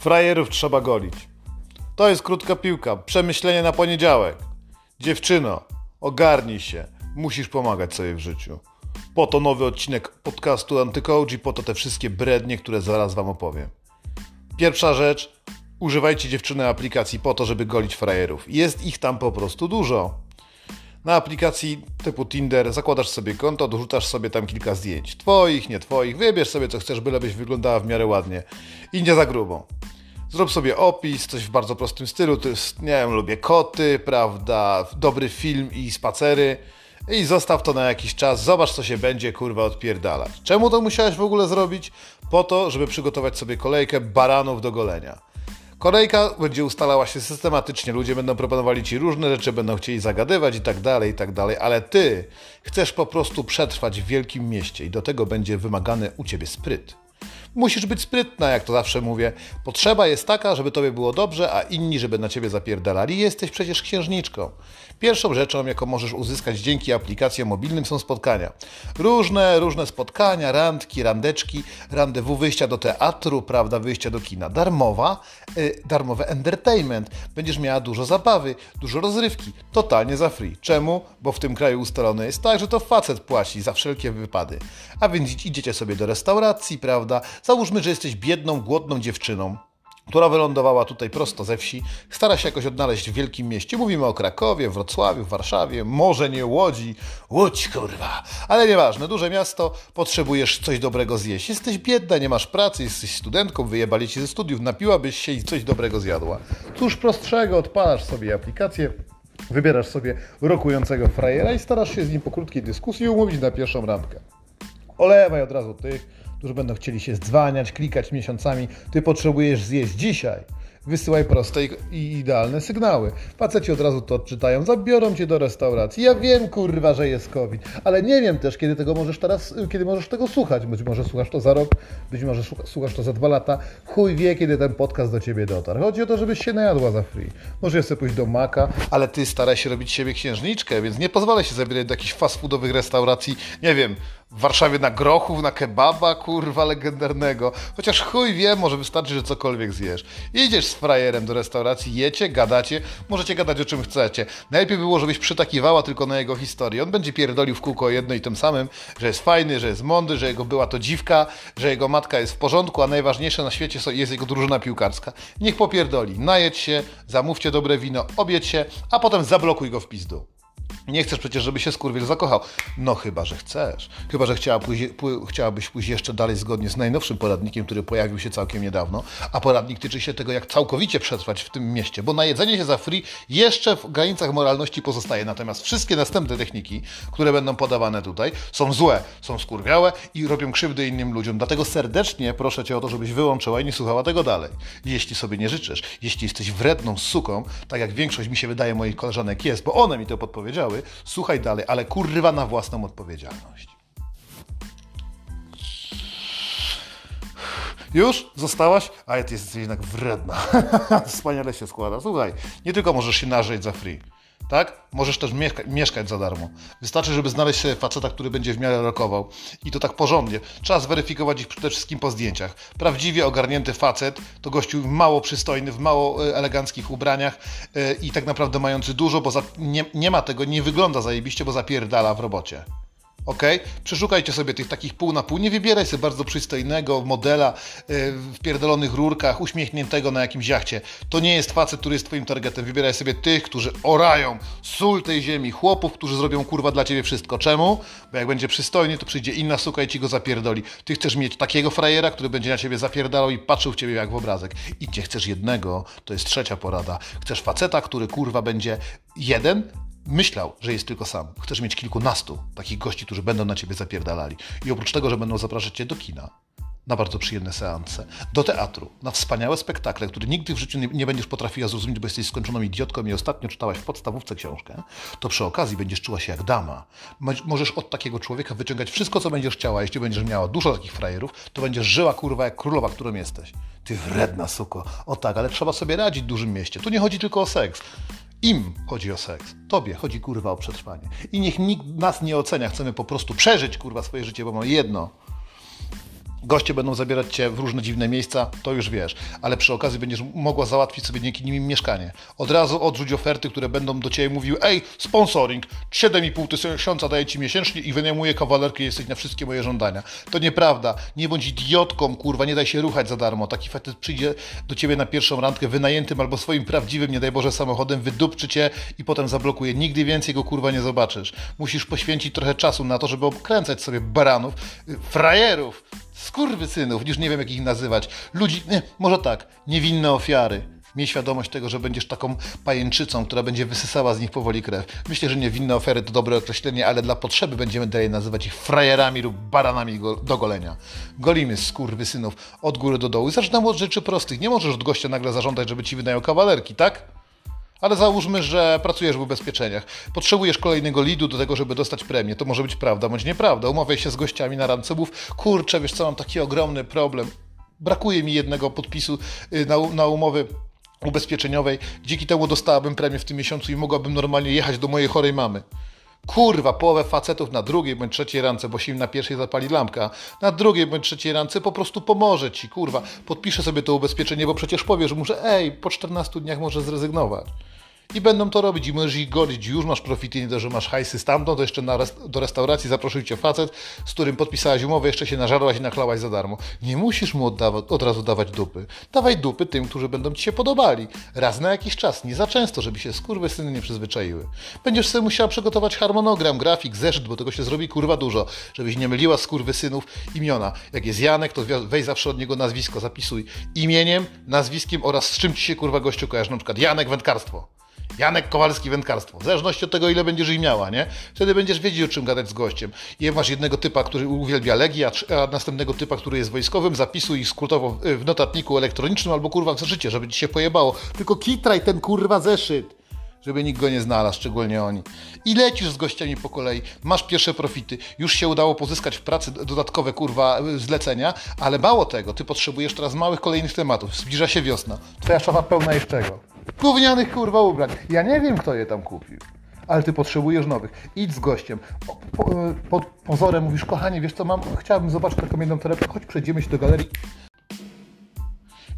Frajerów trzeba golić. To jest krótka piłka. Przemyślenie na poniedziałek. Dziewczyno, ogarnij się. Musisz pomagać sobie w życiu. Po to nowy odcinek podcastu Antycoach i po to te wszystkie brednie, które zaraz wam opowiem. Pierwsza rzecz. Używajcie dziewczyny aplikacji po to, żeby golić frajerów. Jest ich tam po prostu dużo. Na aplikacji typu Tinder zakładasz sobie konto, dorzucasz sobie tam kilka zdjęć. Twoich, nie twoich, wybierz sobie co chcesz, bylebyś wyglądała w miarę ładnie. I nie za grubo. Zrób sobie opis, coś w bardzo prostym stylu, to jest, nie wiem, lubię koty, prawda, dobry film i spacery. I zostaw to na jakiś czas, zobacz co się będzie, kurwa, odpierdalać. Czemu to musiałeś w ogóle zrobić? Po to, żeby przygotować sobie kolejkę baranów do golenia. Kolejka będzie ustalała się systematycznie, ludzie będą proponowali ci różne rzeczy, będą chcieli zagadywać i tak dalej, i tak dalej, ale ty chcesz po prostu przetrwać w wielkim mieście i do tego będzie wymagany u ciebie spryt. Musisz być sprytna, jak to zawsze mówię. Potrzeba jest taka, żeby tobie było dobrze, a inni, żeby na ciebie zapierdalali. Jesteś przecież księżniczką. Pierwszą rzeczą, jaką możesz uzyskać dzięki aplikacjom mobilnym są spotkania. Różne, różne spotkania, randki, randeczki, randewu, wyjścia do teatru, prawda, wyjścia do kina. Darmowa, yy, darmowy entertainment. Będziesz miała dużo zabawy, dużo rozrywki. Totalnie za free. Czemu? Bo w tym kraju ustalone jest tak, że to facet płaci za wszelkie wypady. A więc idziecie sobie do restauracji, prawda? Załóżmy, że jesteś biedną, głodną dziewczyną, która wylądowała tutaj prosto ze wsi, stara się jakoś odnaleźć w wielkim mieście. Mówimy o Krakowie, Wrocławiu, Warszawie, może nie Łodzi. Łódź, kurwa. Ale nieważne, duże miasto, potrzebujesz coś dobrego zjeść. Jesteś biedna, nie masz pracy, jesteś studentką, wyjebali ci ze studiów, napiłabyś się i coś dobrego zjadła. Cóż prostszego, odpalasz sobie aplikację, wybierasz sobie rokującego frajera i starasz się z nim po krótkiej dyskusji umówić na pierwszą randkę. Olewaj od razu tych, którzy będą chcieli się dzwaniać, klikać miesiącami. Ty potrzebujesz zjeść dzisiaj. Wysyłaj proste i idealne sygnały. Faceci od razu to odczytają, zabiorą cię do restauracji. Ja wiem, kurwa, że jest COVID, ale nie wiem też, kiedy tego możesz teraz, kiedy możesz tego słuchać. Być może słuchasz to za rok, być może słuchasz to za dwa lata. Chuj wie, kiedy ten podcast do ciebie dotarł. Chodzi o to, żebyś się najadła za free. Możesz sobie pójść do Maka, ale ty staraj się robić siebie księżniczkę, więc nie pozwalaj się zabierać do jakichś fast foodowych restauracji, nie wiem, w Warszawie na grochów, na kebaba, kurwa, legendarnego. Chociaż chuj wie, może wystarczy, że cokolwiek zjesz. Idziesz z frajerem do restauracji, jecie, gadacie, możecie gadać o czym chcecie. Najlepiej było, żebyś przytakiwała tylko na jego historię. On będzie pierdolił w kółko jedno i tym samym, że jest fajny, że jest mądry, że jego była to dziwka, że jego matka jest w porządku, a najważniejsze na świecie jest jego drużyna piłkarska. Niech popierdoli, najedź się, zamówcie dobre wino, obiedź się, a potem zablokuj go w pizdu. Nie chcesz przecież, żeby się skurwiel zakochał. No chyba, że chcesz. Chyba, że chciała pójść, chciałabyś pójść jeszcze dalej zgodnie z najnowszym poradnikiem, który pojawił się całkiem niedawno. A poradnik tyczy się tego, jak całkowicie przetrwać w tym mieście, bo najedzenie się za free jeszcze w granicach moralności pozostaje. Natomiast wszystkie następne techniki, które będą podawane tutaj, są złe, są skurwiałe i robią krzywdy innym ludziom. Dlatego serdecznie proszę Cię o to, żebyś wyłączyła i nie słuchała tego dalej. Jeśli sobie nie życzysz, jeśli jesteś wredną suką, tak jak większość mi się wydaje moich koleżanek jest, bo one mi to podpowiedziały, słuchaj dalej, ale kurwa na własną odpowiedzialność. Już? Zostałaś? A ty jesteś jednak wredna. Wspaniale się składa. Słuchaj, nie tylko możesz się narzeć za free, tak? Możesz też mieszka mieszkać za darmo. Wystarczy, żeby znaleźć sobie faceta, który będzie w miarę rokował. I to tak porządnie. Trzeba zweryfikować ich przede wszystkim po zdjęciach. Prawdziwie ogarnięty facet to gościu mało przystojny, w mało e, eleganckich ubraniach yy, i tak naprawdę mający dużo, bo nie, nie ma tego, nie wygląda zajebiście, bo zapierdala w robocie ok? Przeszukajcie sobie tych takich pół na pół. Nie wybieraj sobie bardzo przystojnego modela yy, w pierdolonych rurkach, uśmiechniętego na jakimś jachcie. To nie jest facet, który jest twoim targetem. Wybieraj sobie tych, którzy orają sól tej ziemi, chłopów, którzy zrobią kurwa dla ciebie wszystko. Czemu? Bo jak będzie przystojny, to przyjdzie inna suka i ci go zapierdoli. Ty chcesz mieć takiego frajera, który będzie na ciebie zapierdalał i patrzył w ciebie jak w obrazek. I nie chcesz jednego, to jest trzecia porada. Chcesz faceta, który kurwa będzie jeden, myślał, że jest tylko sam. Chcesz mieć kilkunastu takich gości, którzy będą na ciebie zapierdalali. I oprócz tego, że będą zapraszać cię do kina, na bardzo przyjemne seanse, do teatru, na wspaniałe spektakle, które nigdy w życiu nie, nie, będziesz potrafiła zrozumieć, bo jesteś skończoną idiotką i ostatnio czytałaś w podstawówce książkę, to przy okazji będziesz czuła się jak dama. Możesz od takiego człowieka wyciągać wszystko, co będziesz chciała. Jeśli będziesz miała dużo takich frajerów, to będziesz żyła kurwa jak królowa, którą jesteś. Ty wredna suko. O tak, ale trzeba sobie radzić w dużym mieście. Tu nie chodzi tylko o seks. Im chodzi o seks. Tobie chodzi kurwa o przetrwanie. I niech nikt nas nie ocenia. Chcemy po prostu przeżyć kurwa swoje życie, bo mamy jedno. Goście będą zabierać cię w różne dziwne miejsca, to już wiesz, ale przy okazji będziesz mogła załatwić sobie dzięki nim mieszkanie. Od razu odrzuć oferty, które będą do ciebie mówiły: Ej, sponsoring, 7,5 tysiąca daję ci miesięcznie i wynajmuję kawalerkę, jesteś na wszystkie moje żądania. To nieprawda. Nie bądź idiotką, kurwa, nie daj się ruchać za darmo. Taki facet przyjdzie do ciebie na pierwszą randkę wynajętym albo swoim prawdziwym, nie daj Boże, samochodem, wydupczy cię i potem zablokuje. Nigdy więcej go kurwa nie zobaczysz. Musisz poświęcić trochę czasu na to, żeby obkręcać sobie baranów, y, frajerów skurwysynów, już nie wiem jak ich nazywać, ludzi, nie, może tak, niewinne ofiary. Miej świadomość tego, że będziesz taką pajęczycą, która będzie wysysała z nich powoli krew. Myślę, że niewinne ofiary to dobre określenie, ale dla potrzeby będziemy dalej nazywać ich frajerami lub baranami go, do golenia. Golimy skurwysynów od góry do dołu i zaczynamy od rzeczy prostych. Nie możesz od gościa nagle zażądać, żeby ci wynajął kawalerki, tak? Ale załóżmy, że pracujesz w ubezpieczeniach. Potrzebujesz kolejnego lidu do tego, żeby dostać premię. To może być prawda bądź nieprawda. Umawiaj się z gościami na randce, mów, kurczę, wiesz co, mam taki ogromny problem. Brakuje mi jednego podpisu y, na, na umowy ubezpieczeniowej. Dzięki temu dostałabym premię w tym miesiącu i mogłabym normalnie jechać do mojej chorej mamy. Kurwa, połowę facetów na drugiej bądź trzeciej rance, bo się im na pierwszej zapali lampka, na drugiej bądź trzeciej rance po prostu pomoże ci, kurwa. Podpiszę sobie to ubezpieczenie, bo przecież powiesz mu, że ej, po 14 dniach może zrezygnować. I będą to robić i możesz ich golić. Już masz profity, nie to, że masz hajsy stamtąd, to jeszcze rest do restauracji zaprosił cię facet, z którym podpisałaś umowę, jeszcze się nażarłaś i naklałaś za darmo. Nie musisz mu od razu dawać dupy. Dawaj dupy tym, którzy będą ci się podobali. Raz na jakiś czas, nie za często, żeby się syny nie przyzwyczaiły. Będziesz sobie musiała przygotować harmonogram, grafik, zeszyt, bo tego się zrobi kurwa dużo, żebyś nie myliła synów imiona. Jak jest Janek, to weź zawsze od niego nazwisko, zapisuj imieniem, nazwiskiem oraz z czym ci się kurwa gościu kojarzy, na przykład Janek Wędkarstwo. Janek Kowalski Wędkarstwo. W zależności od tego, ile będziesz ich miała, nie? Wtedy będziesz wiedzieć, o czym gadać z gościem. I masz jednego typa, który uwielbia Legii, a, a następnego typa, który jest wojskowym, zapisuj ich skrótowo w notatniku elektronicznym albo kurwa w zeszycie, żeby ci się pojebało. Tylko kitraj ten kurwa zeszyt żeby nikt go nie znalazł, szczególnie oni. I lecisz z gościami po kolei, masz pierwsze profity, już się udało pozyskać w pracy dodatkowe kurwa zlecenia, ale mało tego, ty potrzebujesz teraz małych kolejnych tematów. Zbliża się wiosna. Twoja szafa pełna jest czego? Gównianych kurwa ubrań. Ja nie wiem, kto je tam kupił. Ale ty potrzebujesz nowych. Idź z gościem. Po, po, pod pozorem mówisz, kochanie, wiesz co mam? Chciałbym zobaczyć taką jedną torebkę. Chodź, przejdziemy się do galerii.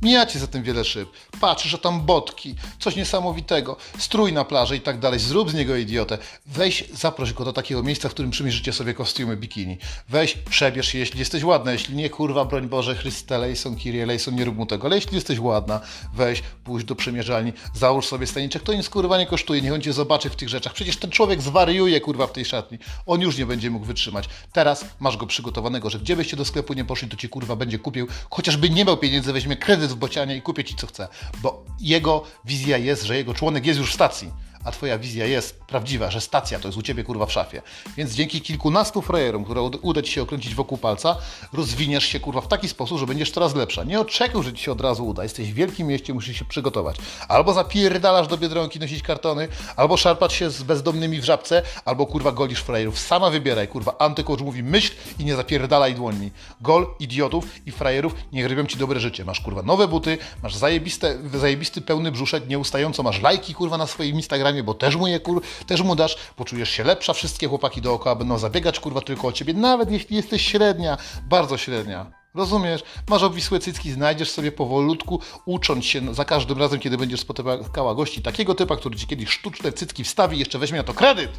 Mijacie za tym wiele szyb. Patrz, że tam botki, coś niesamowitego, strój na plaży i tak dalej. Zrób z niego idiotę. Weź, zaproś go do takiego miejsca, w którym przymierzycie sobie kostiumy bikini. Weź, przebierz się, jeśli jesteś ładna. Jeśli nie, kurwa, broń Boże, Chryste Lejson, Kirie Lejson, nie rób mu tego. Ale jeśli jesteś ładna, weź, pójdź do przymierzalni, załóż sobie staniczek. To nic, kurwa, nie kosztuje. Niech on cię zobaczy w tych rzeczach. Przecież ten człowiek zwariuje, kurwa, w tej szatni. On już nie będzie mógł wytrzymać. Teraz masz go przygotowanego, że gdzie byście do sklepu nie poszli, to ci, kurwa, będzie kupił. Chociażby nie miał pieniędzy, weźmie kredyt w bocianie i kupię ci co chcę. Bo jego wizja jest, że jego członek jest już w stacji a twoja wizja jest prawdziwa, że stacja to jest u ciebie kurwa w szafie. Więc dzięki kilkunastu frajerom, które uda ci się okręcić wokół palca, rozwiniesz się kurwa w taki sposób, że będziesz coraz lepsza. Nie oczekuj, że ci się od razu uda. Jesteś w wielkim mieście, musisz się przygotować. Albo zapierdalasz do Biedronki nosić kartony, albo szarpać się z bezdomnymi w żabce, albo kurwa golisz frajerów. Sama wybieraj, kurwa. Antycoach mówi myśl i nie zapierdalaj dłońmi. Gol idiotów i frajerów, niech robią ci dobre życie. Masz kurwa nowe buty, masz zajebiste, zajebisty pełny brzuszek, nieustająco masz lajki kurwa na swoim Instagramie, bo też mu je kur, też mu dasz, poczujesz się lepsza, wszystkie chłopaki dookoła będą zabiegać kurwa tylko o ciebie, nawet jeśli jesteś średnia, bardzo średnia. Rozumiesz? Masz obwisłe cycki, znajdziesz sobie powolutku, ucząc się za każdym razem, kiedy będziesz spotykała gości takiego typa, który ci kiedyś sztuczne cycki wstawi i jeszcze weźmie na to kredyt.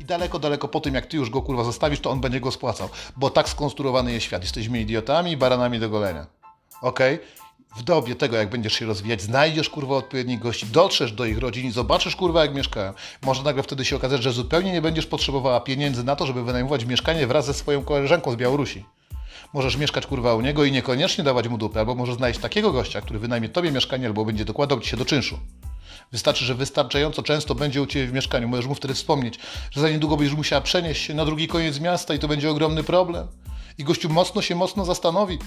I daleko, daleko po tym, jak ty już go kurwa zostawisz, to on będzie go spłacał. Bo tak skonstruowany jest świat. Jesteśmy idiotami i baranami do golenia. Okej? Okay? W dobie tego, jak będziesz się rozwijać, znajdziesz kurwa odpowiednich gości, dotrzesz do ich rodzin i zobaczysz kurwa, jak mieszkają. Może nagle wtedy się okazać, że zupełnie nie będziesz potrzebowała pieniędzy na to, żeby wynajmować mieszkanie wraz ze swoją koleżanką z Białorusi. Możesz mieszkać kurwa u niego i niekoniecznie dawać mu dupę, albo możesz znaleźć takiego gościa, który wynajmie tobie mieszkanie, albo będzie dokładał ci się do czynszu. Wystarczy, że wystarczająco często będzie u Ciebie w mieszkaniu. Możesz mu wtedy wspomnieć, że za niedługo będziesz musiała przenieść się na drugi koniec miasta i to będzie ogromny problem. I gościu mocno się mocno zastanowi,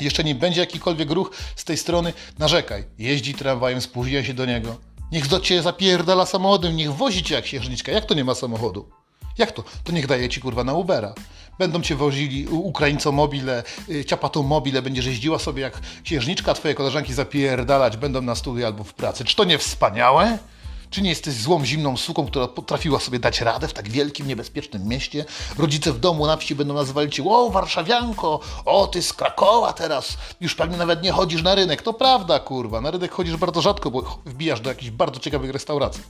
jeszcze nie będzie jakikolwiek ruch z tej strony, narzekaj. Jeździ tramwajem, spóźnia się do niego. Niech do ciebie zapierdala samochodem, niech wozi cię jak księżniczka. Jak to nie ma samochodu? Jak to? To niech daje ci kurwa na Ubera. Będą cię wozili Ukraińco mobile, y, ciapatą mobile, będziesz jeździła sobie jak księżniczka, twoje koleżanki zapierdalać będą na studiu albo w pracy. Czy to nie wspaniałe? Czy nie jesteś złą, zimną suką, która potrafiła sobie dać radę w tak wielkim, niebezpiecznym mieście? Rodzice w domu na wsi będą nazywali cię, o warszawianko, o ty z Krakowa teraz, już pewnie nawet nie chodzisz na rynek. To prawda, kurwa, na rynek chodzisz bardzo rzadko, bo wbijasz do jakichś bardzo ciekawych restauracji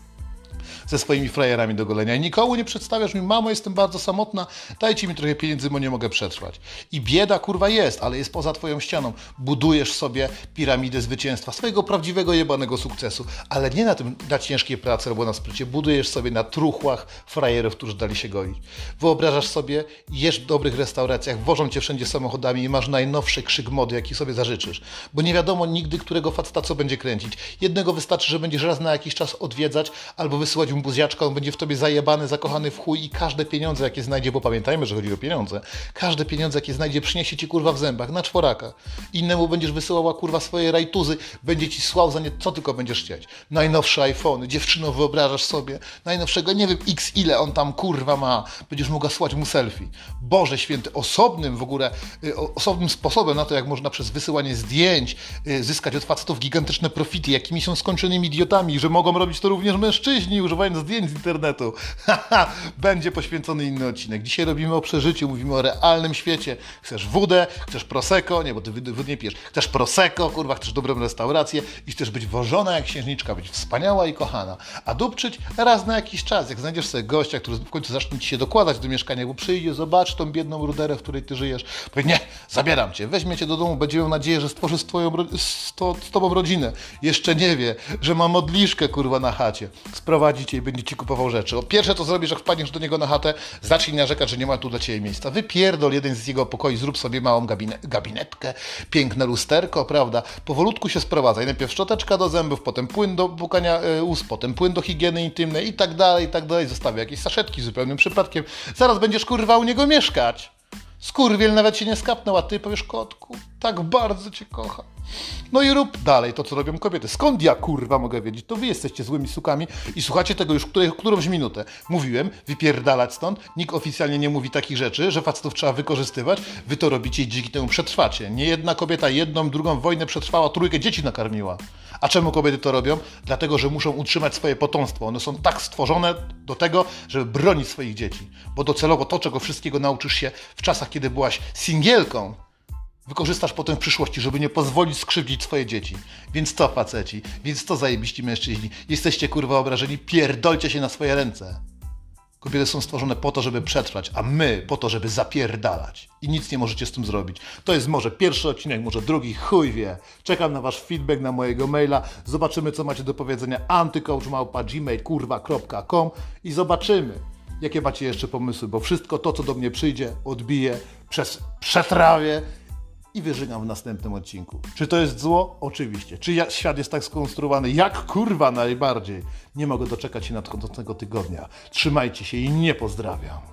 ze swoimi frajerami do golenia i nikomu nie przedstawiasz mi, mamo, jestem bardzo samotna, dajcie mi trochę pieniędzy, bo nie mogę przetrwać. I bieda, kurwa, jest, ale jest poza twoją ścianą. Budujesz sobie piramidę zwycięstwa, swojego prawdziwego jebanego sukcesu, ale nie na tym, na ciężkiej pracy albo na sprycie. Budujesz sobie na truchłach frajerów, którzy dali się goić. Wyobrażasz sobie, jesz w dobrych restauracjach, wożą cię wszędzie samochodami i masz najnowszy krzyk mody, jaki sobie zażyczysz. Bo nie wiadomo nigdy, którego faceta co będzie kręcić. Jednego wystarczy, że będziesz raz na jakiś czas odwiedzać albo wysyłać mu buziaczka, on będzie w tobie zajebany, zakochany w chuj i każde pieniądze, jakie znajdzie, bo pamiętajmy, że chodzi o pieniądze, każde pieniądze, jakie znajdzie, przyniesie ci kurwa w zębach, na czworaka. Innemu będziesz wysyłała kurwa swoje rajtuzy, będzie ci słał za nie, co tylko będziesz chcieć. Najnowsze iPhony, dziewczyno, wyobrażasz sobie, najnowszego, nie wiem, x ile on tam kurwa ma, będziesz mogła słać mu selfie. Boże święty, osobnym w ogóle, y, osobnym sposobem na to, jak można przez wysyłanie zdjęć y, zyskać od facetów gigantyczne profity, jakimi są skończonymi idiotami, że mogą robić to również mężczyźni, używając zdjęć z internetu. Będzie poświęcony inny odcinek. Dzisiaj robimy o przeżyciu, mówimy o realnym świecie. Chcesz wódę, chcesz prosecco, nie, bo ty wód nie pijesz. Chcesz prosecco, kurwa, chcesz dobrą restaurację i chcesz być wożona jak księżniczka, być wspaniała i kochana. A dupczyć raz na jakiś czas, jak znajdziesz sobie gościa, który w końcu zacznie ci się dokładać do mieszkania, bo przyjdzie, zobacz tą biedną ruderę, w której ty żyjesz. Powie, nie, zabieram cię, weźmie cię do domu, będzie miał nadzieję, że stworzy z, twoją, z, to, z tobą rodzinę. Jeszcze nie wie, że ma modliszkę, kurwa, na chacie. Sprowadzi cię i będzie ci kupował rzeczy. O, pierwsze to zrobisz, jak wpadniesz do niego na chatę, zacznij narzekać, że nie ma tu dla ciebie miejsca. Wypierdol jeden z jego pokoi, zrób sobie małą gabine, gabinetkę, piękne lusterko, prawda? Powolutku się sprowadzaj. Najpierw szczoteczka do zębów, potem płyn do pukania e, ust, potem płyn do higieny intymnej i tak dalej, i tak dalej. Zostawię jakieś saszetki zupełnym przypadkiem. Zaraz będziesz kurwa u niego mieszkać. Skurwiel nawet się nie skapnął, a ty powiesz, kotku, tak bardzo cię kocham. No i rób dalej to, co robią kobiety. Skąd ja, kurwa, mogę wiedzieć? To wy jesteście złymi sukami i słuchacie tego już której, którąś minutę. Mówiłem, wypierdalać stąd. Nikt oficjalnie nie mówi takich rzeczy, że facetów trzeba wykorzystywać. Wy to robicie i dzięki temu przetrwacie. Nie jedna kobieta jedną, drugą wojnę przetrwała, trójkę dzieci nakarmiła. A czemu kobiety to robią? Dlatego, że muszą utrzymać swoje potomstwo. One są tak stworzone do tego, żeby bronić swoich dzieci. Bo docelowo to, czego wszystkiego nauczysz się w czasach, kiedy byłaś singielką, wykorzystasz potem w przyszłości, żeby nie pozwolić skrzywdzić swoje dzieci. Więc co, faceci? Więc co, zajebiści mężczyźni? Jesteście kurwa obrażeni? Pierdolcie się na swoje ręce. Kobiety są stworzone po to, żeby przetrwać, a my po to, żeby zapierdalać. I nic nie możecie z tym zrobić. To jest może pierwszy odcinek, może drugi, chuj wie. Czekam na wasz feedback na mojego maila. Zobaczymy, co macie do powiedzenia antycoachmałpa.gmail.com i zobaczymy, jakie macie jeszcze pomysły, bo wszystko to, co do mnie przyjdzie, odbije, przez, przetrawię i wyżygam w następnym odcinku. Czy to jest zło? Oczywiście. Czy świat jest tak skonstruowany? Jak kurwa najbardziej? Nie mogę doczekać się nadchodzącego tygodnia. Trzymajcie się i nie pozdrawiam.